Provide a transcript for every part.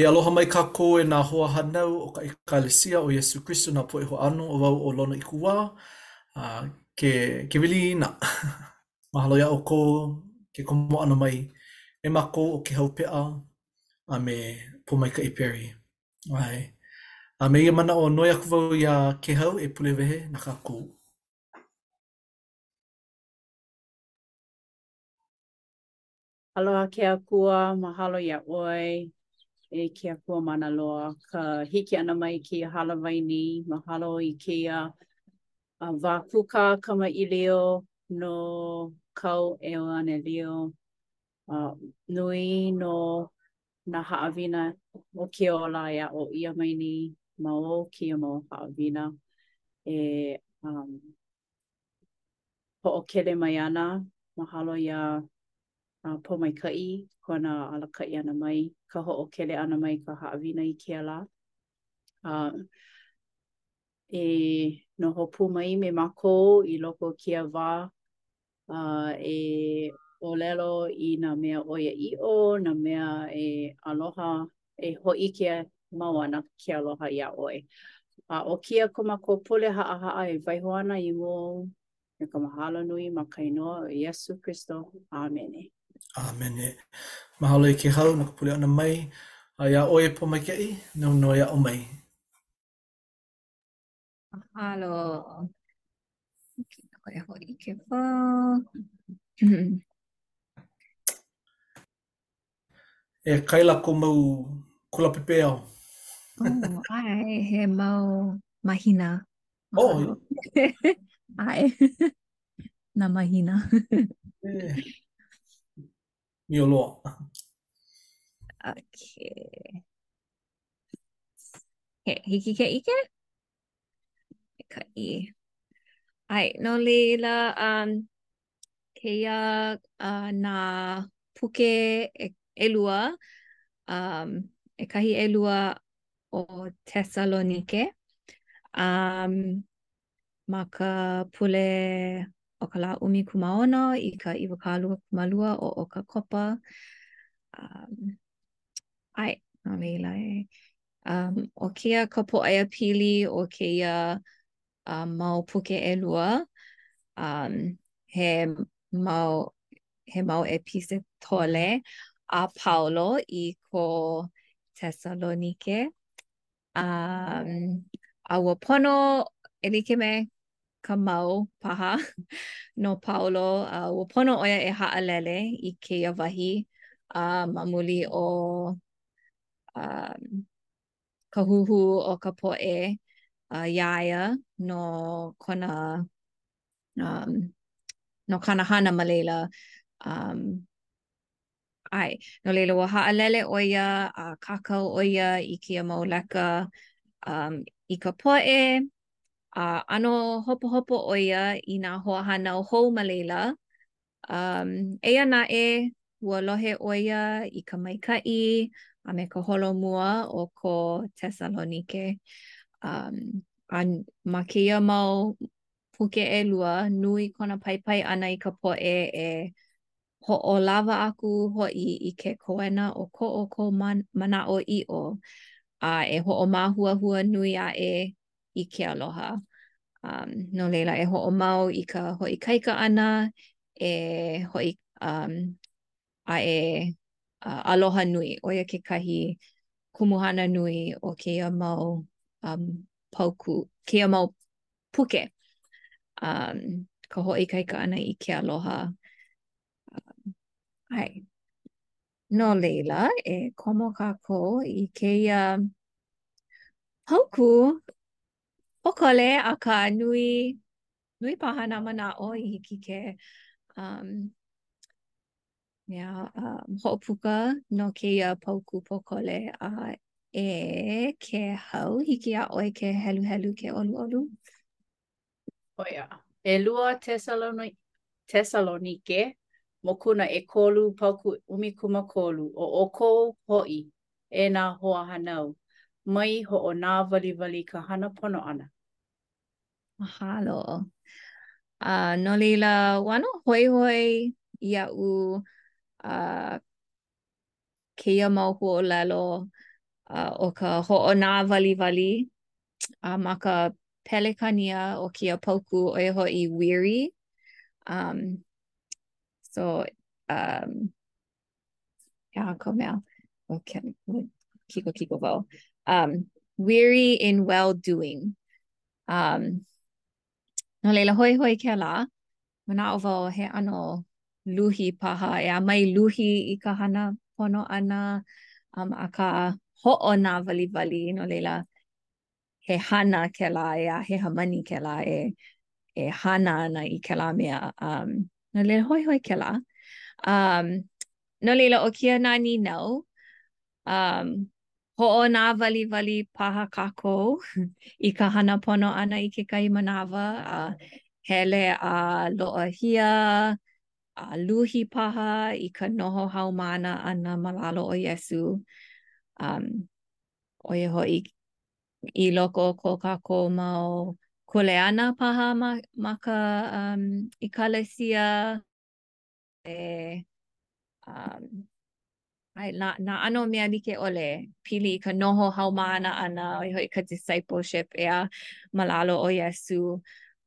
E aloha mai kākou e nā hoahānau o ka ʻEkalesia o Iesū Kristo nā poʻe hoʻāno ʻo wau ʻo Lono ʻIkuwā, a ke ke wiliina. Mahalo iā ʻoukou ke komo ʻana mai e mākou ʻo Kēhau Peʻa a me Pōmaikaʻi Perry. ʻAe. A me ia manaʻo, noi aku wau iā Kēhau e pule wehe no kākou. Aloha ke Akua, mahalo iā ʻoe, e ke Akua mana loa, ka hiki ʻana mai i kēia hālāwai nei, mahalo i kēia wā kūkā kamaʻilio no kāu ʻeuanelio. Nui nō nā haʻawina o ke ola e aʻo ʻia mai nei ma o kēia mau haʻawina e hoʻokele mai ana, mahalo iā Pōmaikaʻi kona alakaʻi ʻana mai, ka hoʻokele ʻana mai ka haʻawina i ke ala. A e noho pū mai me mākou i loko o kēia wā a e ʻōlelo i nā mea ʻoiaʻiʻo, nā mea e aloha e hōʻike mau ana ke aloha iā ʻoe. A ʻo kēia ko mākou pule haʻahaʻa e waiho ana i mua ou, me ka mahalo nui ma ka inoa o Iesū Kristo. ʻĀmene. ʻĀmene. Mahalo e Kēhau no ka pule ʻana mai, a iā ʻoe e Pōmaikaʻi, nāu nō e aʻo mai. Mahalo. Hiki nō e hōʻike wau. ʻĒ, kaila kou mau kula pepeiao. Oh, ai, he mau mahina. Oh. ʻAe. Nā mahina. Eh. Miʻo loa. Okay. He, hiki ke ʻike? Maikaʻi. ʻAe, no laila, um, kēia uh, nā puke e, ʻelua, um, ʻekahi ʻelua o Tesalonike. Um, Ma ka pule o ka lā ʻumikūmāono i ka iwakāluakūmālua o ʻOkakopa, um, ʻae, no laila e, um, ʻo kēia ka pōʻaiapili o kēia uh, mau puke ʻelua, um, he mau he mau ʻepisetole a Paulo i ko Tesalonike. Um, a ua pono e like me ka mau paha no Paulo, a uh, ua pono ʻo ia e haʻalele i kēia wahi uh, ma muli o um, ka huhū o ka poʻe uh, iā ia no kona um, no kāna hana ma leila. Um, ʻae, no leila ua haʻalele ʻo ia, a kākau ʻo ia i kēia mau leka um, i ka poʻe, a ʻano hopohopo ʻo ia i nā hoahānau hou ma leila, Um, eia naʻe, ua lohe ʻo ia i ka maikaʻi a me ka holomua o ko Tesalonike. Um, a ma kēia mau puke ʻelua, nui kona paipai ʻana i ka poʻe e hoʻolawa aku hoʻi i ke koena o ko ʻoukou manaʻoʻiʻo, a e hoʻomāhuahua nui aʻe i ke aloha. Um, no leila e hoʻomau i ka hoʻikaika ʻana, e hoʻi, um, a e uh, aloha nui. ʻO ia kekahi kumuhana nui o kēia mau um, paukū, kēia mau puke. Um, ka hoʻikaika ʻana i ke aloha. Um, ʻae. No laila, e komo kākou i kēia paukū pōkole, akā nui, nui paha nā manaʻo i hiki ke um, mea um, hoʻopuka no kēia paukū pōkole a e Kēhau, hiki iā ʻoe ke heluhelu, ke ʻoluʻolu. ʻo ia, ʻelua Tesalonike, mokuna ʻekolu paukū ʻumikūmākolu, ʻo ʻoukou hoʻi, e nā hoahānau, mai hoʻonāwaliwali ka hana pono ʻana. Mahalo. A no laila, ua ʻano hoihoi iaʻu a kēia mau huaʻōlelo a ʻo ka hoʻonāwaliwali a ma ka Pelekania o kēia paukū ʻo ia hoʻi weary um so um yeah ka mea okay kikokiko wau um weary in well doing um no laila hoihoi kēlā Manaʻo wau he ʻano luhi paha, ʻeā mai luhi i ka hana pono ʻana, um, akā, hoʻonāwaliwali, no laila, he hana kēlā, ʻeā, he hamani kēlā e e hana ana i kēlā mea, um, no laila, hoihoi kēlā. Um, no laila, ʻo kēia nā nīnau, Um, hoʻonāwaliwali paha kākou i ka hana pono ʻana i kekahi manawa a hele a loʻohia a luhi paha i ka noho haumāna ʻana ma lalo o Iesū. Um, ʻo ia hoʻi i loko o ko kākou mau kuleana paha ma, ma ka um, ʻekalesia. E um, a i nā, nā ʻano mea like ʻole, pili i ka noho haumāna ʻana, ʻo ia hoʻi ka discipleship ʻeā ma lalo o Iesū.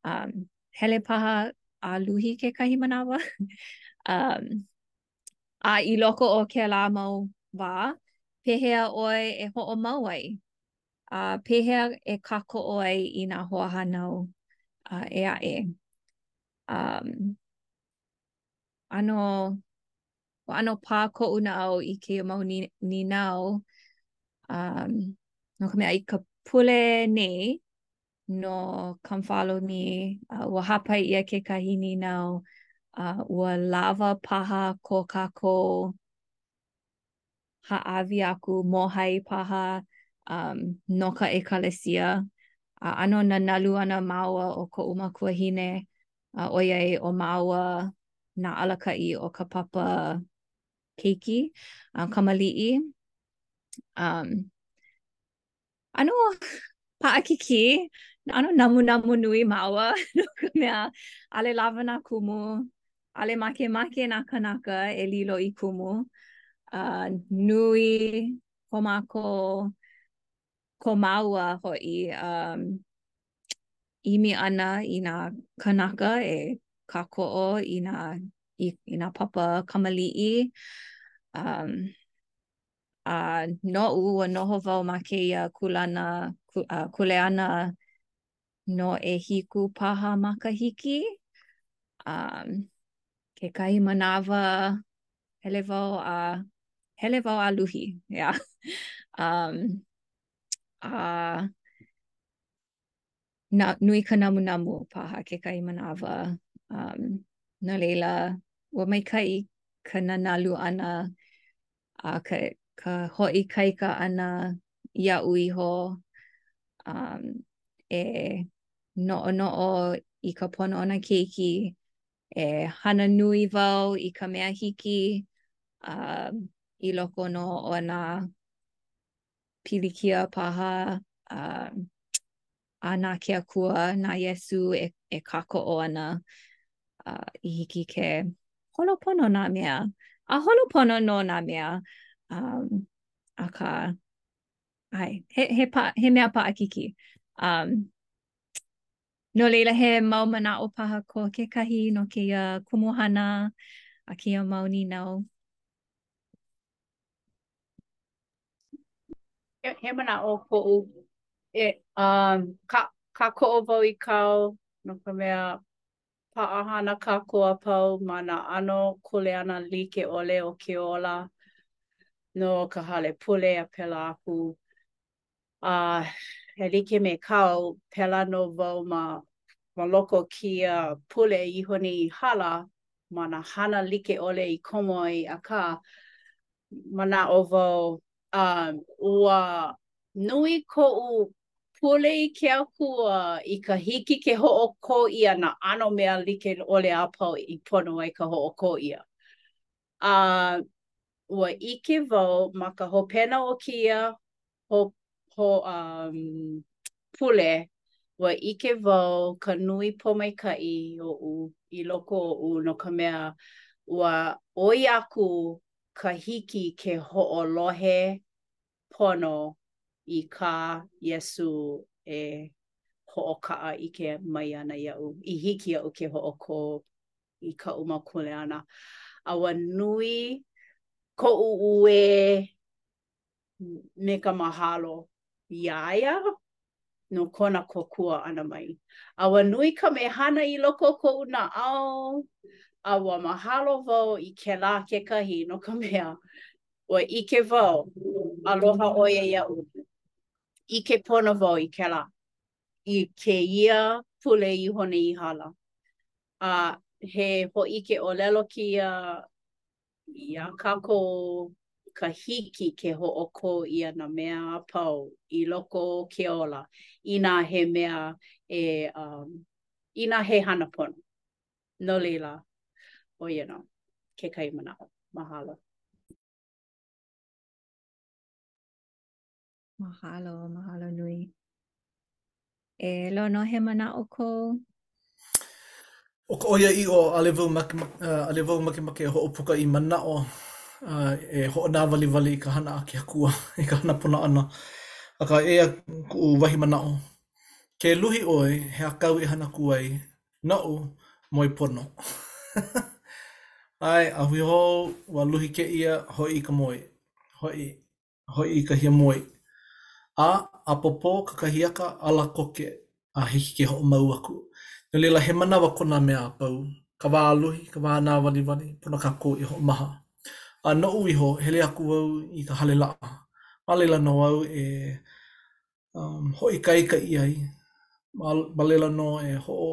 Um, hele paha a luhi kekahi manawa. um, a i loko o kēlā mau wā, pehea ʻoe e hoʻomau ai, a pehea e kākoʻo ai i nā hoahānau uh, ʻē aʻe. Um, ʻano, ua ʻano pā koʻu naʻau i kēia mau nī, nīnau, um, no ka mea, i ka pule nei, no Come Follow Me, uh, ua hāpai ʻia kekahi nīnau, uh, ua lawa paha ko kākou hāʻawi aku mōhai paha um, no ka ʻekalesia, a ʻano nanalu ana māua o koʻu makuahine, a ʻoiai ʻo māua nā alakaʻi o ka papa keiki, a kamaliʻi, um, ʻano paʻakikī, ʻano namunamu nui māua, no ka mea, ʻaʻole lawa nā kumu, ʻaʻole makemake nā kānaka e lilo i kumu, a nui ko mākou, ko māua hoʻi, um, ʻimi ʻana i nā kānaka e kākoʻo i nā, i, i nā papa kamaliʻi, um, A noʻu, ua noho wau ma kēia kūlana kuleana no ʻehiku paha makahiki. A kekahi manawa, hele wau a hele wau a luhi, ʻeā. A nui ka namunamu paha kekahi manawa. Um, no laila, ua maikaʻi ka nanalu ana a ka, ka hoʻoikaika ʻana iaʻu iho um, e noʻonoʻo i ka pono o nā keiki, e hana nui wau i ka mea hiki um, i loko nō o nā pilikia paha a a na ke Akua na Iesū e e kākoʻo ana a i hiki ke holo pono nā mea a holo pono nō nā mea a akā ʻae he he pa he mea paʻakikī a no laila he mau manaʻo paha ko kekahi no kēia kumuhana a kēia mau nīnau. He manaʻo koʻu e um kākoʻo wau i kāu no ka mea, paʻahana kākou a pau ma nā ʻano kuleana like ʻole o ke ola no ka hale pule a pēlā aku. A e like me kāu, pēlā nō wau ma ma loko o kēia pule iho nei i hala ma nā hana like ʻole i komo ai, akā, manaʻo wau, a ua nui koʻu pule i ke Akua i ka hiki ke hoʻokō ʻia nā ʻano mea like ʻole a pau i pono ai ka hoʻokō ʻia. A ua ʻike wau ma ka hopena o kēia ho, ho, um, pule, ua ʻike wau ka nui pōmaikaʻi oʻu i loko oʻu no ka mea, ua ʻoi aku ka hiki ke hoʻolohe pono i kā Iesū e hoʻokaʻaʻike mai ana iaʻu, i hiki iaʻu ke hoʻokō. i kaʻu mau kuleana. A ua nui koʻu uē me ka mahalo iā ia no kona kōkua ʻana mai. A ua nui ka mehana i loko o koʻu naʻau, a ua mahalo wau i kēlā kekahi no ka mea, ua ʻike wau, aloha ʻo ia iaʻu. ʻIke pono wau i kēlā, i kēia pule iho nei i hala. A he hōʻike ʻōlelo kēia iā kākou i ka hiki ke hoʻokō ʻia nā mea a pau i loko o ke ola inā he mea e, um, inā he hana pono. No laila, ʻo ia nō kekahi manaʻo. Mahalo. Mahalo, mahalo nui. E Lono, he manaʻo kou? ʻO ka ʻoiaʻiʻo, ʻaʻole wau make, uh, ʻaʻole wau makemake e hoʻopuka i manaʻo, uh, e hoʻonāwaliwali i ka hana a ke Akua i ka hana pono ʻana. Akā eia kuʻu wahi manaʻo. Ke luhi ʻoe, he aha kāu e hana aku ai? Noʻu, moe pono. ʻAe, a hui hou, ua luhi kēia, hoʻi i ka moe. Hoʻi. hoʻi i ka hiamoe. A, ʻapōpō kakahiaka, ala koke a hiki ke hoʻomau aku. No laila, he manawa ko nā mea a pau, ka wā luhi, ka wā nāwaliwali, pono kākou e hoʻomaha. A noʻu iho, hele aku au i ka hale laʻa. Ma laila nō au e hoʻoikaika ʻia ai, ma laila nō e hoʻo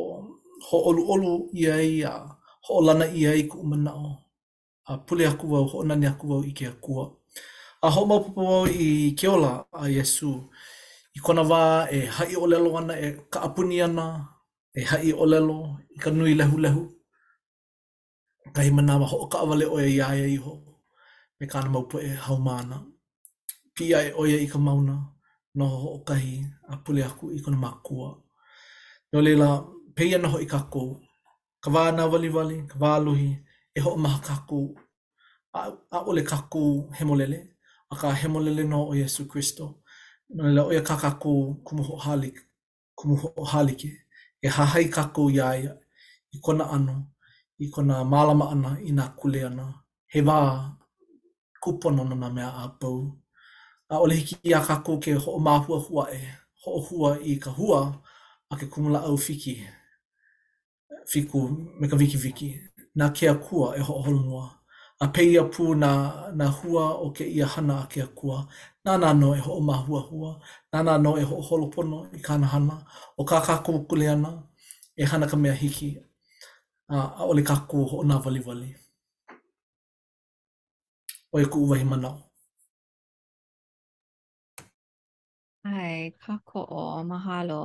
hōʻoluʻolu ʻia ai a hoʻolana ʻia ai kuʻu manaʻo. a pule aku wau, hoʻonani aku wau i ke Akua. A hoʻomaopopo wau i ke ola a Iesū, i kona wā e haʻi ʻōlelo ana, e kaʻapuni ana, e haʻi ʻōlelo i ka nui lehulehu. Kahi manawa, hoʻokaʻawale ʻo ia iā ia iho me kāna mau poʻe haumāna. Piʻi aʻe ʻo ia i ka mauna, noho hoʻokahi a pule aku i kona Makua. No laila, pēia nō hoʻi kākou, ka wā nāwaliwali, ka wā luhi, e hoʻomaha kākou, a ʻaʻole kākou hemolele, akā hemolele nō ʻo Iesū Kristo. No laila, ʻo ia kā kākou Kumu Hoʻohālike, Kumu Hoʻohālike, e hahai kākou iā ia i kona ʻano, i kona mālama ʻana i nā kuleana he wā kūpono no nā mea a pau. ʻAʻole hiki iā kākou ke hoʻomāhuahua e hoʻohua i ka hua a ke kumulāʻau fiki fiku me ka wikiwiki, na ke Akua e hoʻoholomua. A pēia pū nā nā hua o kēia hana a ke Akua, nāna nō e hoʻomāhuahua, nāna nō e hoʻoholo pono i kāna hana, ʻo kā kākou kuleana, e hana ka mea hiki, a ʻaʻole kākou hoʻonāwaliwali. ʻo ia kuʻu wahi manaʻo. ʻAe, kākoʻo, mahalo.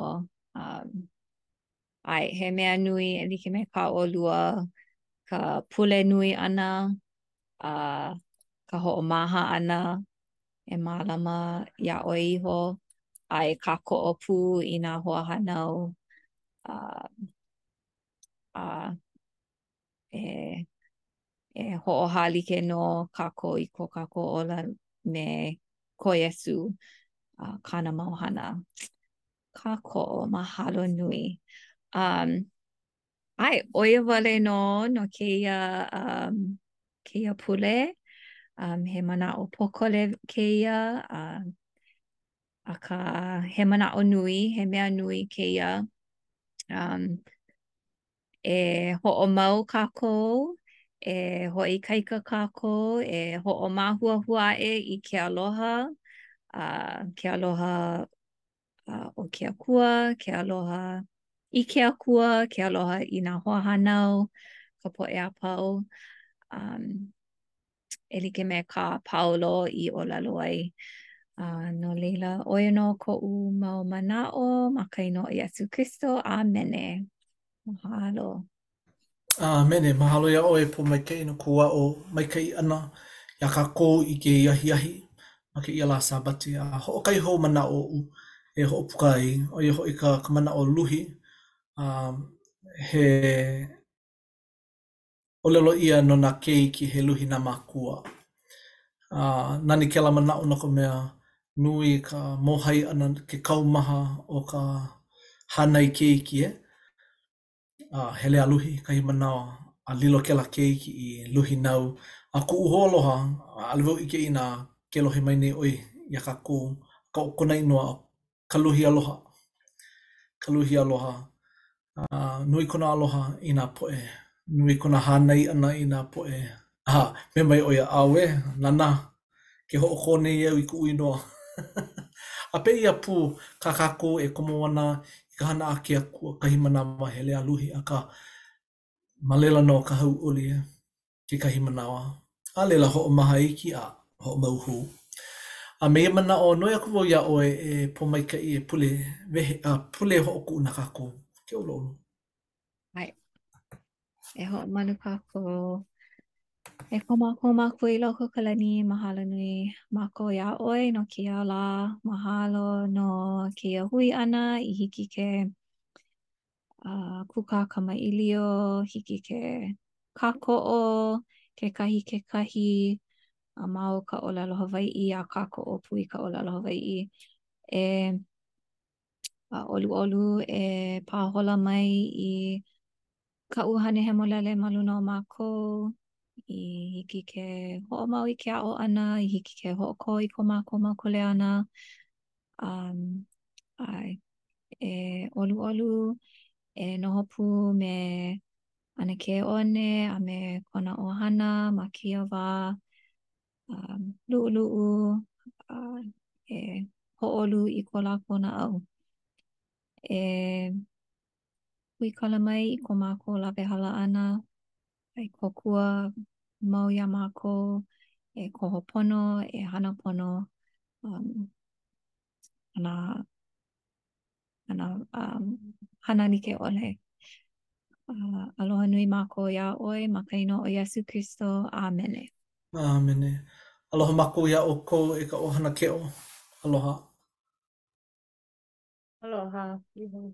ʻAe, he mea nui e like me kā ʻolua ka pule nui ʻana a ka hoʻomaha ʻana e mālama iā ʻoe iho a e kākoʻo pū i nā hoahānau a e, e hoʻohālike nō kākou i ko kākou ola me ko Iesū uh, kāna mau hana. Kākoʻo, mahalo nui. Um, ʻae, ʻo ia wale nō no kēia, um, kēia pule. Um, he manaʻo pōkole kēia. Uh, akā he manaʻo nui, he mea nui kēia. Um, E hoʻomau kākou, e hoʻoikaika kākou, e hoʻomāhuahua aʻe i ke aloha, a ke aloha o ke Akua, ke aloha i ke Akua, ke aloha i nā hoahānau, ka poʻe a pau. e like me kā Paulo i ʻōlelo ai. A no laila, ʻo ia nō koʻu mau manaʻo ma ka inoa o Iesū Kristo. ʻĀmene. Mahalo. ʻĀmene. Mahalo iā ʻoe e Pōmaikaʻi no kou aʻo maikaʻi ʻana iā kākou i kēia ahiahi ma kēia lā Sābati. A hoʻokahi hou manaʻo oʻu e hoʻopuka ai, ʻo ia hoʻi ka manaʻo luhi, a he. ʻōlelo ʻia no nā keiki he luhi na nā mākua. A nani kēlā manaʻo no ka mea, nui ka mōhai ʻana ke kaumaha o ka hānai keiki, ʻē. A hele a luhi kahi manawa a lilo kēlā keiki i luhi nāu, a kuʻu hoaloha a ʻaʻole wau ʻike inā ke lohe mai nei ʻoe iā kākou, a kā, ʻo kona inoa ka luhi aloha. Ka luhi aloha, nui kona aloha i nā poʻe, nui kona hānai ʻana i nā poʻe, a mea mai ʻo ia, ʻAuē, nānā, ke hoʻokō nei au i kuʻu inoa. A pēia pū kā kākou e komo ana i ka hana a ke Akua kahi manawa hele a luhi, akā, ma laila nō ka hauʻoli. kekahi manawa, a laila hoʻomaha iki a hoʻomau hou. A me ia manaʻo, noi aku wau iā ʻoe e Pōmaikaʻi e pule wehe a pule hoʻokuʻu no kākou. Ke ʻoluʻolu. ʻAe. E hoʻomalu kākou. E ko mākou Makua i loko o ka lani, mahalo nui mākou iā ʻoe no kēia lā, mahalo no kēia hui ʻana i hiki ke uh, kūkā kamaʻilio, hiki ke kākoʻo, kekahi i kekahi, a ma o ka ʻōlelo Hawaiʻi a kākoʻo pū i ka ʻōlelo Hawaiʻi e a ʻoluʻolu e pāhola mai i ka ʻuhane hemolele ma luna o mākou i hiki ke hoʻomau i ke aʻo ʻana, i hiki ke hoʻokō i ko mākou mau kuleana Um, a e ʻoluʻolu, e noho pū me ʻAnakē ʻOne a me kona ohana ma kēia wā um, luʻuluʻu uh, e hōʻolu i ko lākou naʻau. E huikala mai i ko mākou lawehala ʻana a e kōkua mau iā mākou e koho pono, e hana pono um ma nā ma nā um hana like ʻole. Uh aloha nui mākou iā ʻoe, ma ka inoa o Iesū Kristo, ʻāmene. ʻĀmene. Aloha mākou iā ʻoukou e ka ʻohana keʻo. Aloha. Aloha iho.